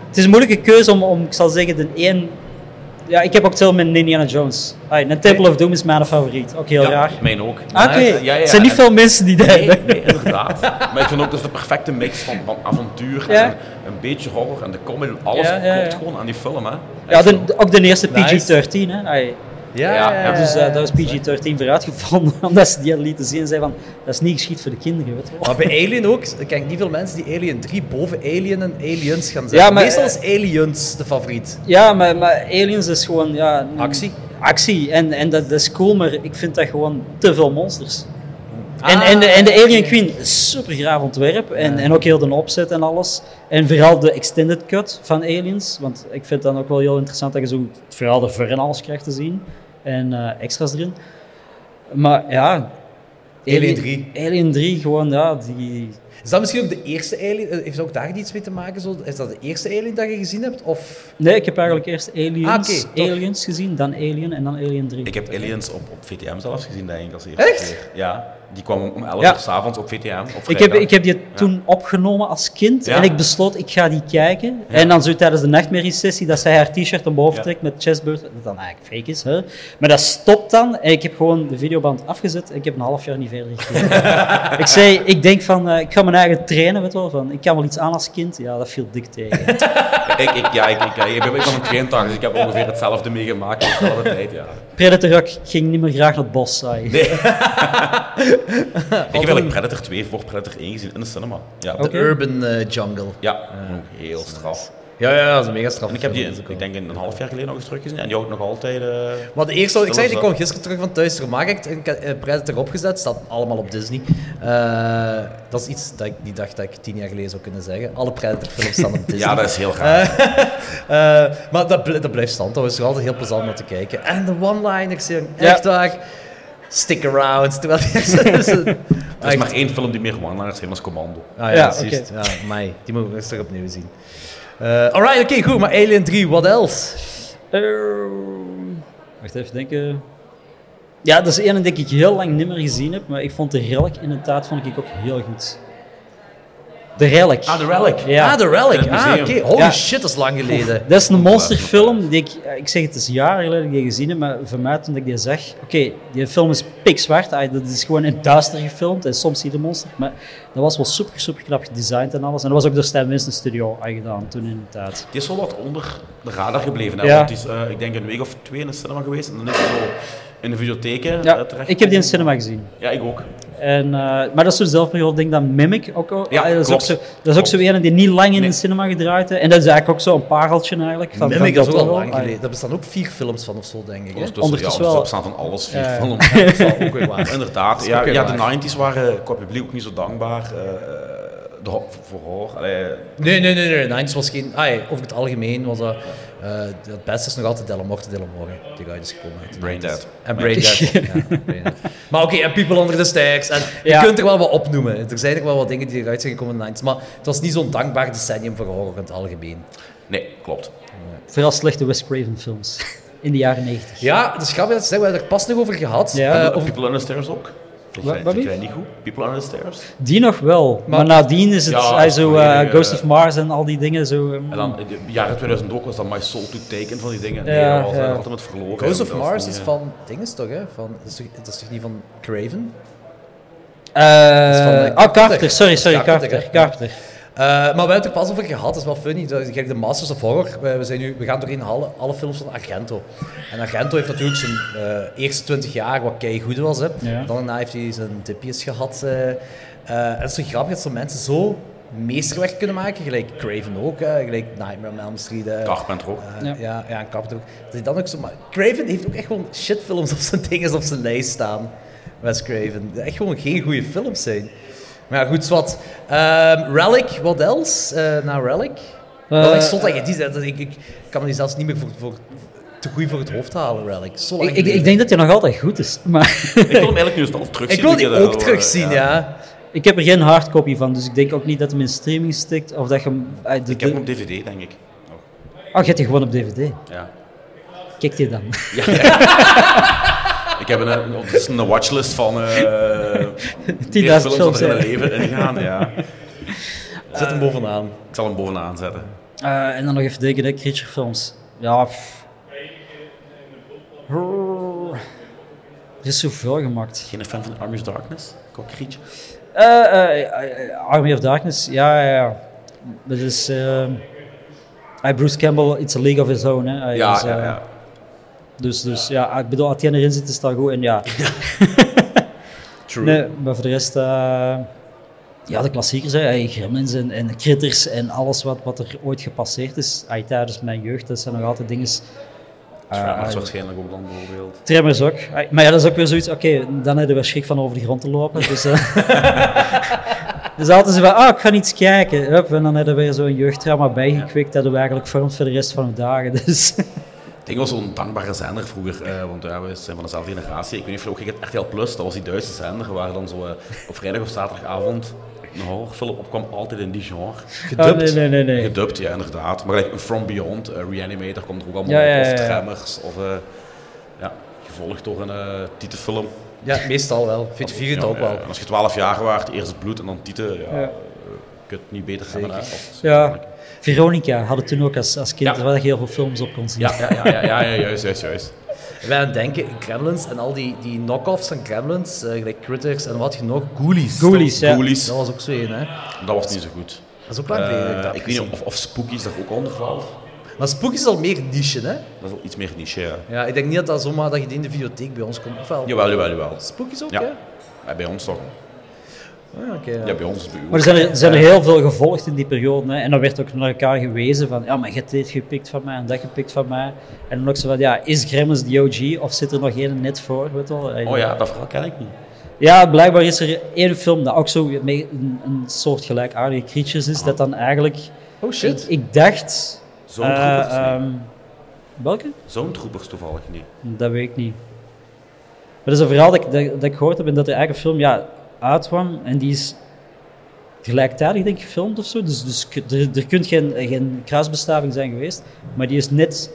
het is een moeilijke keuze om, om ik zal zeggen, de één. Ja, ik heb ook hetzelfde met Indiana Jones. Ah, een Temple of Doom is mijn favoriet. Ook heel ja, raar. Mijn ook. Ah, Oké, Ja, ja, ja. het zijn niet En- veel mensen die dat Nee, hebben. nee, inderdaad. Maar ik vind ook dat is de perfecte mix van, van avontuur en een beetje horror en de comedy. Alles klopt gewoon aan die film, hè. Ja, de, ook de eerste Nice. PG-13. Hè. Ah, Ja, Ja, dus eh, daar is PG-13 voor uitgevonden, *laughs* omdat ze die lieten zien en zeiden van, dat is niet geschikt voor de kinderen, weet je. Maar bij Alien ook, ik ken niet veel mensen die Alien 3 boven Alien en Aliens gaan. Ja, maar- Meestal is Aliens de favoriet. Ja, maar, maar Aliens is gewoon... Ja, Actie. Actie. En, en dat, dat is cool, maar ik vind dat gewoon te veel monsters. En, Ah, en, de, en de Alien oké. Queen, super graaf ontwerp. En, Ja. en ook heel de opzet en alles. En vooral de extended cut van Aliens. Want ik vind het dan ook wel heel interessant dat je zo het verhaal ervoor en alles krijgt te zien. En eh, extra's erin. Maar ja... Alien 3. Alien 3, gewoon, ja, die... Is dat misschien ook de eerste Alien? eh, Heeft dat ook daar iets mee te maken? Zo? Is dat de eerste Alien dat je gezien hebt? Of... Nee, ik heb eigenlijk eerst Aliens, Ah. Aliens gezien, dan Alien en dan Alien 3. Ik heb Aliens op, op VTM zelfs gezien, denk ik, als eerste Echt? keer. Ja, die kwam om 11 Ja. uur s'avonds op VTM. Op Ik heb, ik heb die toen opgenomen als kind en ik besloot, ik ga die kijken. En dan zo tijdens de nachtmerriesessie, dat zij haar t-shirt omhoog trekt met chestbeurt, dat dan eigenlijk fake is. Hè? Maar dat stopt dan en ik heb gewoon de videoband afgezet en ik heb een half jaar niet verder gekeken. *laughs* ik zei, ik denk van, eh, ik ga mijn eigen trainen, weet wel, van, ik kan wel iets aan als kind. Ja, dat viel dik tegen. *laughs* Ik, ik, ja, ik, ik, ik ben van een traintak, dus ik heb ongeveer hetzelfde meegemaakt dezelfde tijd, ja. Predator ook, ik ging niet meer graag naar het bos saai. Nee. *laughs* ik heb eigenlijk Predator 2 voor Predator 1 gezien in de cinema. Ja, De. Urban eh, Jungle. ja ook heel straf. Ja, ja, dat is een mega straf. En ik heb die, ik denk een half jaar geleden nog eens teruggezien en die houdt nog altijd... eh, Maar de eerste, ik zei, ik kwam is gisteren terug van thuis Markt en ik heb eh, Predator opgezet, staat allemaal op Disney. Eh, dat is iets dat ik niet dacht dat ik tien jaar geleden zou kunnen zeggen. Alle Predator-films staan op *laughs* Disney. ja, dat is heel gaaf. *laughs* Eh, maar dat, dat blijft stand, dat is toch altijd heel plezant om naar te kijken. En de one-liners, Ja. echt waar. Stick around. Terwijl er *laughs* is maar één film die meer one-liners heeft als Commando. Ah ja, Ja. Ja, mij. Die moet ik rustig opnieuw zien. Eh alright, oké, goed. Maar Alien 3, what else? Eh, wacht even denken. Ja, dat is één die ik heel lang niet meer gezien heb, maar ik vond de Relic inderdaad vond ik ook heel goed. De Relic. Ah, The Relic. Ja. Ah, The Relic. Het Ah, oké. Holy Ja. shit, dat is lang geleden. Dat is een monsterfilm die ik, ik zeg het is jaren geleden dat ik die gezien heb, maar voor mij toen ik die zag, oké, die film is pikzwart, ah, dat is gewoon in het duister gefilmd en soms zie je de monster, maar dat was wel super, super knap gedesigned en alles. En dat was ook door Stan Winston Studio gedaan toen in de tijd. Die is wel wat onder de radar gebleven. Hè? Ja. Want die is, eh, ik denk, een week of twee in de cinema geweest. En dan is hij zo in de videotheken eh, Ja, terecht. ik heb die in de cinema gezien. Ja, ik ook. En, eh, maar dat is zo'n zelfperiode, denk dat Mimic ook al. Ja, dat is ook zo, dat is ook zo een die niet lang in Nee. de cinema gedraaid heeft. En dat is eigenlijk ook zo'n pareltje eigenlijk. Van, Mimic van is ook al lang Ah, geleden. Daar bestaan ook vier films van of zo, denk ik. Hè? Ondertussen, Ondertussen ja, wel. bestaan van alles vier Ja. films. Dat is wel ook weer waar. *laughs* Inderdaad. Ja, ja, de waar. 90s waren qua publiek ook niet zo dankbaar. eh, de, ho- voor. Allee, Nee, nee, nee, nee. Nineties was geen... Ja, over het algemeen was dat... eh, het beste is nog altijd Della Morte, Della More, die uit is gekomen. uit de Brain 90s. Dead. En Brain Dead. ja, Brain. *laughs* Maar oké, en People Under the Stairs. En je kunt er wel wat opnoemen. Er zijn er wel wat dingen die eruit zijn gekomen in de 90s. Maar het was niet zo'n dankbaar decennium voor horror in het algemeen. nee, klopt. Vooral slechte Wes Craven films. In de jaren 90. Ja, het is grappig dat ze zeggen, we hebben het er pas nog over gehad. Ja. Eh, over- People Under the Stairs ook. Wat- vind jij niet goed? People Under the Stairs. Die nog wel. Maar, Maar- nadien is het Ja, hij zo, eh, Ghost eh, of Mars en al die dingen. Zo, ehm, En dan in de jaren 2000 ook was dat My Soul to Take van die dingen. Nee, Ja, dat was ja. er altijd met verloren. Ghost of Mars is eh, van... Dinges toch, hè? Van, dat, is toch, dat is toch niet van Craven? eh, is van, eh, oh, Carpenter. Sorry, sorry, Carpenter, Carpenter. hè? Carpenter. Eh, maar we hebben het er pas over gehad, dat is wel funny. De Masters of Horror, we, we, zijn nu, we gaan doorheen alle, alle films van Argento. En Argento heeft natuurlijk zijn eh, eerste 20 jaar wat kei goed was. Hè. Ja. Daarna heeft hij zijn dipjes gehad. eh. En het is zo grappig dat zo'n mensen zo meesterwerk kunnen maken, gelijk Craven ook, hè, gelijk Nightmare on Elm Street. Carpenter ook. Ja. ja. ja, en Carpenter ook. Dat hij dan ook zo, maar Craven heeft ook echt gewoon shitfilms op zijn *laughs* dingen op zijn lijst staan. Wes Craven. Echt gewoon geen goede films zijn. Maar ja, goed, wat. Ehm, Relic, wat else? Eh na Relic? Eh, Wel, ik, stond dat je die, dat ik, ik kan me die zelfs niet meer voor, voor, te goed voor het hoofd halen, Relic. Zo Ik, ik, ik denk dat hij nog altijd goed is. Maar Ik wil hem eigenlijk nu eens al terugzien. Ik wil die ook wel, eh, terugzien, ja. ik heb er geen hardcopy van, dus ik denk ook niet dat hem in streaming stikt. Of dat je hem... eh, de- Ik heb hem op DVD, denk ik. nog. Oh, je hebt die gewoon op DVD. Ja. Kijk die dan. Ja, ja. *laughs* ik heb een, het is een watchlist van eh *laughs* 10.000 meer films films, er in mijn leven ingaan. Ja. Zet hem bovenaan. Ik zal hem bovenaan zetten. Eh, en dan nog even denken, hè, creature films. Ja, pff. Er is zoveel gemaakt. Geen fan van Army of Darkness? Kokrietje? Eh, eh, eh, Army of Darkness, ja, ja, ja. Dat is... eh, eh, Bruce Campbell, It's a League of His Own. Hè. Hij Ja, is, ja, eh, ja. Dus, dus ja, ik bedoel, als erin zit, is dat goed. En *laughs* ja, True. nee, maar voor de rest... eh, ja, de klassiekers, hè. Gremlins en, en Critters en alles wat, wat er ooit gepasseerd is eh, tijdens mijn jeugd. Dat zijn nog altijd dingen... Tremors eh, waarschijnlijk ook dan bijvoorbeeld. Tremors ook. Maar ja, dat is ook weer zoiets. Oké, dan heb je weer schrik van over de grond te lopen. Dus, eh *laughs* *laughs* dus altijd zo van, ah, ik ga iets kijken. Hup, en dan hebben we weer zo'n jeugdtrauma bijgekwikt dat we eigenlijk vormt voor de rest van de dagen. Dus Ik denk wel zo'n dankbare zender vroeger, eh, want ja, we zijn van dezelfde generatie. Ik weet niet of je ook hebt, RTL Plus, dat was die Duitse zender waar dan zo eh, op vrijdag of zaterdagavond een horrorfilm opkwam, altijd in die genre. Oh, nee, nee, nee, nee. Gedubt, ja, inderdaad. Maar like, From Beyond, eh, Reanimator komt er ook allemaal Ja, op, ja, of. Tremors, of eh, ja, gevolgd door een eh titelfilm. Ja, meestal wel. Vind je het ook ja, wel. en als je 12 jaar waart, eerst het bloed en dan titel, ja, Ja. kun je het niet beter hebben. Hè? Of- Ja, Veronica hadden toen ook als, als kind Ja. waar je heel veel films op kon zien. Ja, ja, ja, ja, ja, ja, juist, juist, juist. Wij aan denken, Gremlins en al die, die knock-offs van Gremlins, eh, gelijk Critters en wat je nog, Ghoulies. Ghoulies, ja. Ghoulies, Dat was ook zo een, hè. dat was niet zo goed. Dat is ook lang geleden. ik Eh, dat ik weet niet of, of Spookies daar ook onder valt. Maar Spooky is al meer niche, hè. Dat is wel iets meer niche, ja. Ja, ik denk niet dat dat zomaar dat je die in de videotheek bij ons komt. Of wel? Jawel, jawel, jawel. Spooky is ook, Ja. hè? Ja, bij ons toch? Ah, oké, ja. Ja, bij ons is het bij u Maar er zijn er, zijn er heel veel gevolgd in die periode. Hè. En dan werd ook naar elkaar gewezen van, ja, maar je hebt dit gepikt van mij en dat gepikt van mij. En dan ook zo van, ja, is Gremlins de OG of zit er nog één net voor? Weet wel? Oh ja, dat verhaal ken ik niet. Ja, blijkbaar is er één film dat ook zo met een, een soort gelijkaardige creatures is, dat dan eigenlijk... Oh shit. Ik, ik dacht... Zo'n eh, troepers niet. ehm, welke? Zo'n troepers toevallig niet. Dat weet ik niet. Maar dat is een verhaal dat ik, dat, dat ik gehoord heb en dat er eigenlijk een film ja, uitkwam en die is gelijktijdig denk ik gefilmd of zo. Dus, dus er, er kunt geen, geen kruisbestaving zijn geweest, maar die is net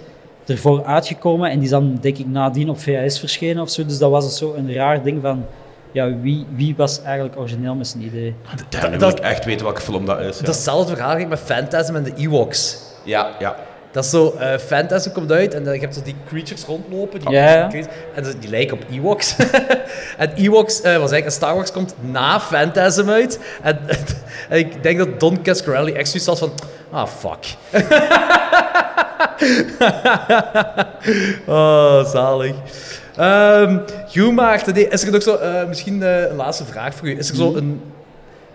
ervoor uitgekomen en die is dan denk ik nadien op VHS verschenen of zo. Dus dat was zo een raar ding van, ja, wie, wie was eigenlijk origineel met zijn idee? Nu dat- wil ik echt weten welke film dat is. ja. Dat is hetzelfde verhaal eigenlijk met Phantasm en de Ewoks. Ja, ja. Dat is zo, eh Phantasm komt uit en dan, je hebt zo die creatures rondlopen. Die. En die, lijken op Ewoks. *laughs* en Ewoks, eh, was eigenlijk, en Star Wars komt na Phantasm uit. En, *laughs* en ik denk dat Don Cascarelli echt zoiets had van, ah, fuck. *laughs* oh, zalig. Ehm goed, Maarten, is er nog zo, eh, misschien een laatste vraag voor u. Is er zo een...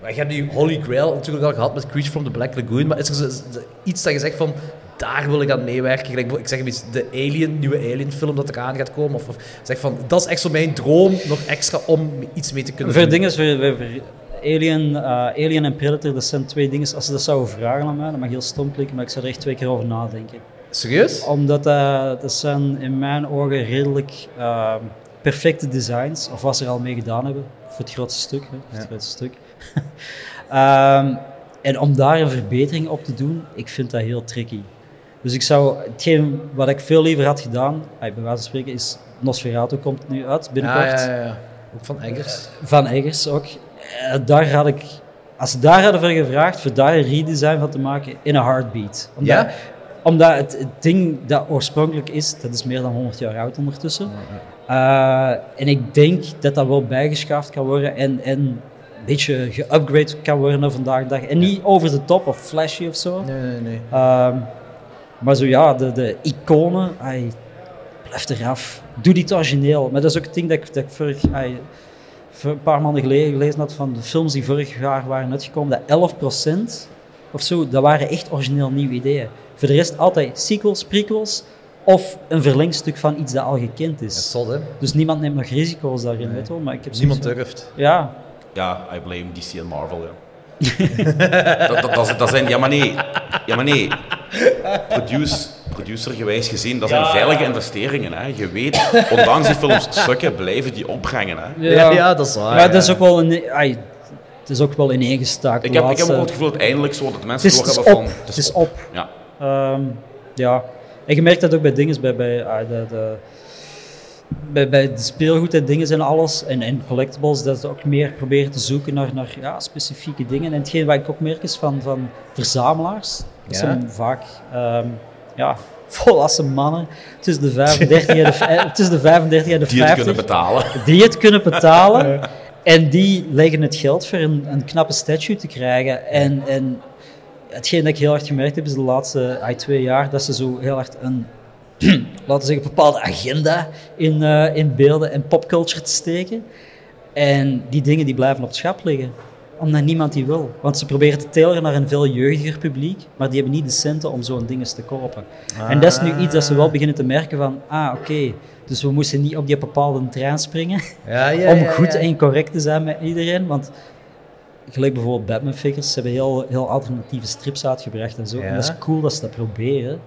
maar Je hebt die Holy Grail natuurlijk al gehad met Creature from the Black Lagoon, maar is er zo iets dat je zegt van, daar wil ik aan meewerken? Ik zeg beetje de Alien, nieuwe Alien film dat eraan gaat komen, of, of zeg van, dat is echt zo mijn droom, nog extra om iets mee te kunnen Voor doen. dingen, voor, voor- voor Alien, eh, Alien en Predator, dat zijn twee dingen. Als ze dat zouden vragen aan mij, dat mag heel stom klinken, maar ik zou er echt twee keer over nadenken. Serieus? Omdat eh, dat zijn in mijn ogen redelijk eh, perfecte designs, of wat ze er al mee gedaan hebben, voor het grootste stuk. Hè, het grootste stuk. *laughs* Ehm, en om daar een verbetering op te doen, ik vind dat heel tricky. Dus ik zou, hetgeen wat ik veel liever had gedaan, ah, bij wijze van spreken, is Nosferatu komt nu uit binnenkort. Ja, ja, ja. Ook van Eggers. Van Eggers ook. Eh, daar had ik, als ze daar hadden voor gevraagd, voor daar een redesign van te maken in een heartbeat. Omdat, Ja? omdat het, het ding dat oorspronkelijk is, dat is meer dan 100 jaar oud ondertussen. Eh, en ik denk dat dat wel bijgeschaafd kan worden en, en een beetje geupgrade kan worden naar vandaag de dag. En niet over de top of flashy of zo. Nee, nee, nee. Ehm, maar zo ja, de, de iconen, ai, blijf eraf. Doe dit origineel. Maar dat is ook het ding dat ik, dat ik vorig, ai, een paar maanden geleden gelezen had van de films die vorig jaar waren uitgekomen, dat 11% of zo, dat waren echt origineel nieuwe ideeën. Voor de rest altijd sequels, prequels of een verlengstuk van iets dat al gekend Dat is zot, hè? Dus niemand neemt nog risico's daarin, weet je wel. Maar ik heb Niemand durft. Ja, Ja, I blame DC en Marvel, ja. *laughs* dat, dat, dat, dat zijn, ja maar nee, ja maar nee. Produce, producergewijs gezien, dat zijn veilige investeringen. Hè. Je weet, *laughs* ondanks die films sukken, blijven die opbrengen. Hè. Ja, ja, dat is waar. maar dat is ook wel een... ai, het is ook wel ineengestaakt. Ik heb, ik heb ook het gevoel dat eindelijk zo dat Het mensen is, het is doorhebben op. van... Het is op. Ja. Ehm, ja. En je merkt dat ook bij dingen, bij, bij, ah, de, de, bij, bij de speelgoed en dingen en alles, en, en collectibles, dat ze ook meer proberen te zoeken naar, naar ja, specifieke dingen. En hetgeen wat ik ook merk is van, van verzamelaars, dat Ja. zijn vaak ehm, ja, *laughs* volwassen mannen tussen de 35 en de, *laughs* tussen de, 35 en de Die het 50 kunnen betalen. die het kunnen betalen. *laughs* En die leggen het geld voor een, een knappe statue te krijgen. En, en hetgeen dat ik heel hard gemerkt heb, is de laatste ah, twee jaar, dat ze zo heel hard een, *clears throat* laten we zeggen, bepaalde agenda in, eh, in beelden en popculture te steken. En die dingen die blijven op het schap liggen. Omdat niemand die wil. Want ze proberen te tailoren naar een veel jeugdiger publiek, maar die hebben niet de centen om zo'n dingen te kopen. En dat is nu iets dat ze wel beginnen te merken van, ah oké, dus we moesten niet op die bepaalde trein springen Ja, ja, *laughs* om ja, goed en correct te zijn met iedereen. Want gelijk bijvoorbeeld Batman figures, ze hebben heel, heel alternatieve strips uitgebracht en zo. En dat is cool dat ze dat proberen.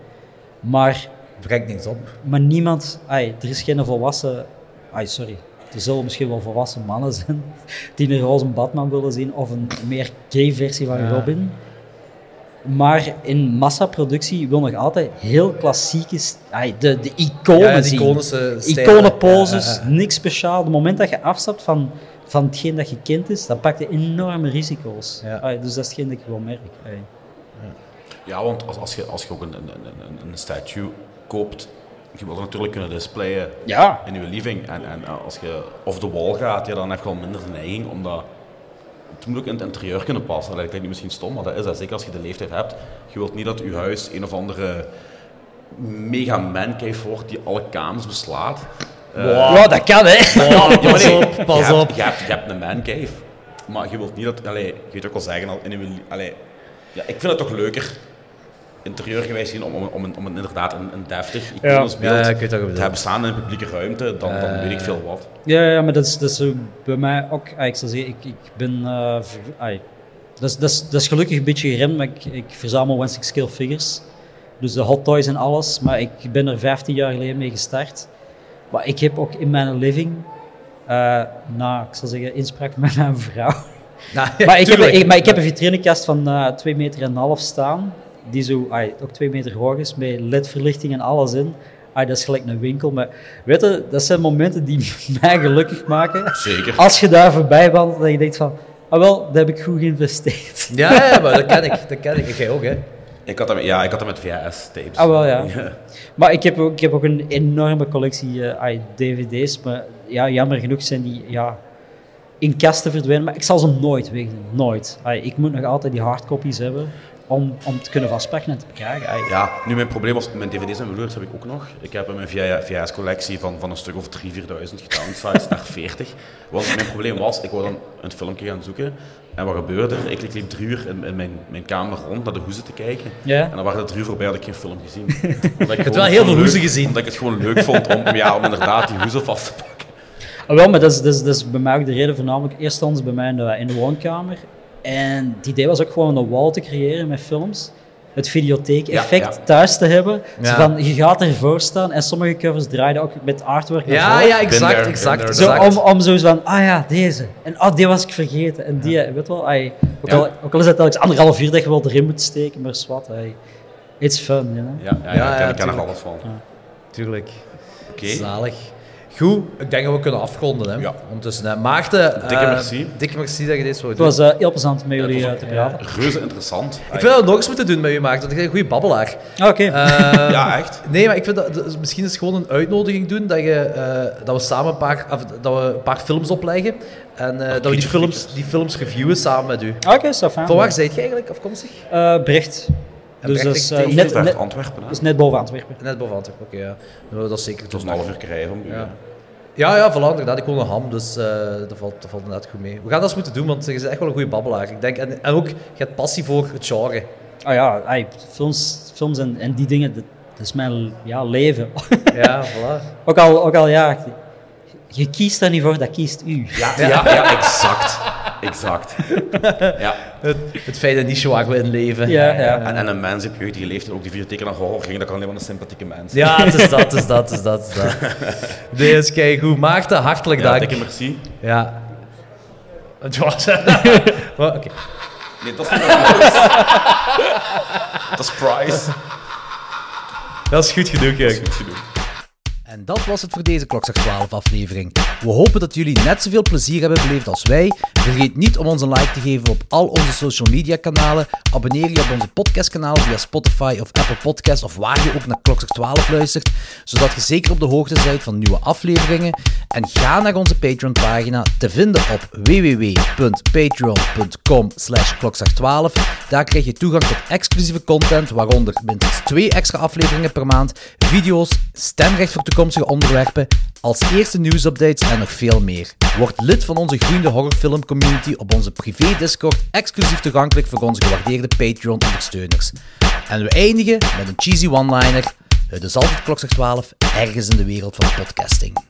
Maar, Brengt niks op. maar niemand, ai, er is geen volwassen, ai, sorry. Er zullen misschien wel volwassen mannen zijn *laughs* die een roze Batman willen zien of een meer gay versie van Ja. Robin. Maar in massaproductie wil nog altijd heel klassieke, ai, de, de iconen Ja, zien. iconische stijlen. Iconenposes, niks speciaal. Op het moment dat je afstapt van, van hetgeen dat je kent is, dan pak je enorme risico's. Ai, dus dat is hetgeen dat ik wel merk. Ja, want als, als, je, als je ook een, een, een, een statue koopt, je wilt natuurlijk kunnen displayen Ja. in je living. En, en als je off the wall gaat, ja, dan heb je wel minder de neiging om dat... Het moet ook in het interieur kunnen passen. Dat klinkt nu misschien stom, maar dat is dat. Zeker als je de leeftijd hebt. Je wilt niet dat je huis een of andere mega mancave wordt die alle kamers beslaat. Eh, Ja, dat kan, hè. ja, *laughs* pas nee, op, pas je hebt, op. Je hebt, je hebt een mancave, maar je wilt niet dat... Allee, je weet ook wel zeggen, al in je, allee, ja, ik vind het toch leuker, interieurgewijs zien, om, om, om, een, om een, inderdaad een, een deftig, iconisch beeld Ja, ja, ik weet wat je te hebben staan in een publieke ruimte, dan, dan weet ik veel wat. Ja, ja, maar dat is, dat is bij mij ook. ai, ik zou zeggen, ik, ik ben. eh, ver- dat, is, dat, is, dat is gelukkig een beetje geremd, maar ik, ik verzamel one six scale figures. Dus de hot toys en alles. Maar ik ben er 15 jaar geleden mee gestart. Maar ik heb ook in mijn living, eh, na, ik zal zeggen, inspraak *laughs* met mijn vrouw. Nou, ja, maar, ik heb, ik, maar ik heb een vitrinekast van eh 2 meter en een half staan. Die zo, ai, ook 2 meter hoog is, met ledverlichting en alles in. ah, dat is gelijk een winkel. Maar weet je, dat zijn momenten die *laughs* mij gelukkig maken. Zeker. Als je daar voorbij wandelt, dat je denkt van, ah wel, dat heb ik goed geïnvesteerd. *laughs* Ja, ja, maar dat ken ik. Dat ken ik. Jij ook, hè? Ik had hem, ja, ik had hem met VHS-tapes. Ah, wel, *laughs* ja. Maar ik heb ook, ik heb ook een enorme collectie eh, ah, dvd's, maar ja, jammer genoeg zijn die ja, in kasten verdwenen. Maar ik zal ze nooit wegdoen, nooit. Ah, ik moet nog altijd die hardcopies hebben om, om te kunnen vastpakken en te bekijken. Ah, Ja, nu mijn probleem was, mijn dvd's en blu heb ik ook nog. Ik heb mijn VHS-collectie van, van een stuk of 3.000, 4.000 gedownsized naar 40. Want mijn probleem was, ik wou dan een filmpje gaan zoeken. En wat gebeurde er? Ik liep drie uur in, in mijn, mijn kamer rond naar de hoezen te kijken. Ja. En dan waren er drie uur voorbij, had ik geen film gezien. *laughs* Ik gewoon wel heel veel leuk- hoezen gezien. Omdat ik het gewoon leuk vond om, ja, om inderdaad die hoezen vast te pakken. Ah, wel, maar dat is, dat, is, dat is bij mij ook de reden voornamelijk. Eerst bij mij in de, in de woonkamer. En het idee was ook gewoon een wall te creëren met films. Het videotheek-effect Ja, ja. thuis te hebben. Zo van, je gaat ervoor staan en sommige covers draaiden ook met artwork Ja, ja, exact, there, exact, Zo om, om zo van, ah ja, deze. En ah, die was ik vergeten. En die, weet wel, ai, ook, Ja. al, ook al is het telkens anderhalf uur dat je wel erin moet steken, maar zwart. It's fun, you know? Ja, ja, ja, Ja, ik ken, ja, ik ken er alles van. Tuurlijk. Oké. Zalig. Goed, ik denk dat we kunnen afronden. Hè. Ja. Ondertussen, hè. Maarten, Dikke eh, merci. Dikke merci dat je dit zo Het doet. was eh, heel plezant met jullie het eh, ook- te praten. Reuze interessant. Ik vind dat we nog eens moeten doen met je, Maarten, want je bent een goede babbelaar. Ah, Oké. Eh, *laughs* Ja, echt. Nee, maar ik vind dat, dat- misschien is het gewoon een uitnodiging doen dat, je, eh, dat we samen een paar, of, dat we een paar films opleggen en eh, dat we die films, die films reviewen samen met u. Oké, so fijn. Van waar zijt je eigenlijk afkomstig? Eh, Brecht. Dus dat is, eh, net, Ver net, Antwerpen, hè? dat is net boven Antwerpen. Net boven Antwerpen, oké, ja. Nou, dat is zeker Het was een half uur u. Ja. Ja, ja, voilà, inderdaad. Ik woon in Ham, dus eh, dat, valt, dat valt inderdaad goed mee. We gaan dat eens moeten doen, want je bent echt wel een goede babbelaar. Ik denk, en, en ook, je hebt passie voor het genre. Ah ja, ai, films, films en, en die dingen, dat, dat is mijn ja, leven. *laughs* Ja, voilà. ook, al, ook al, ja, je, je kiest daar niet voor, dat kiest u. Ja, ja, ja, exact. Exact. *laughs* Ja. Het, het fijne niche waar we in leven. Ja, ja. En, en een mens op jeugdige leeftijd ook die videotheken naar horror ging, dat kan alleen maar een sympathieke mens. Ja, het is dat, het is dat, het is dat. Het is dat. *laughs* Nee, is kijk goed. Maarten, hartelijk Ja, dank. dikke merci. Ja. Het was... *laughs* Maar, Oké. Nee, dat is niet Dat is Price. Dat is goed genoeg, Dat is goed genoeg. En dat was het voor deze Klokslag 12 aflevering. We hopen dat jullie net zoveel plezier hebben beleefd als wij. Vergeet niet om ons een like te geven op al onze social media kanalen. Abonneer je op onze podcastkanaal via Spotify of Apple Podcasts of waar je ook naar Klokslag 12 luistert, zodat je zeker op de hoogte bent van nieuwe afleveringen. En ga naar onze Patreon pagina te vinden op www.patreon.com slash klokslag12. Daar krijg je toegang tot exclusieve content, waaronder minstens twee extra afleveringen per maand, video's, stemrecht voor toekomstige onderwerpen, als eerste nieuwsupdates en nog veel meer. Word lid van onze groeiende horrorfilm community op onze privé Discord, exclusief toegankelijk voor onze gewaardeerde Patreon-ondersteuners. En we eindigen met een cheesy one-liner. Het is altijd klokslag 12, ergens in de wereld van podcasting.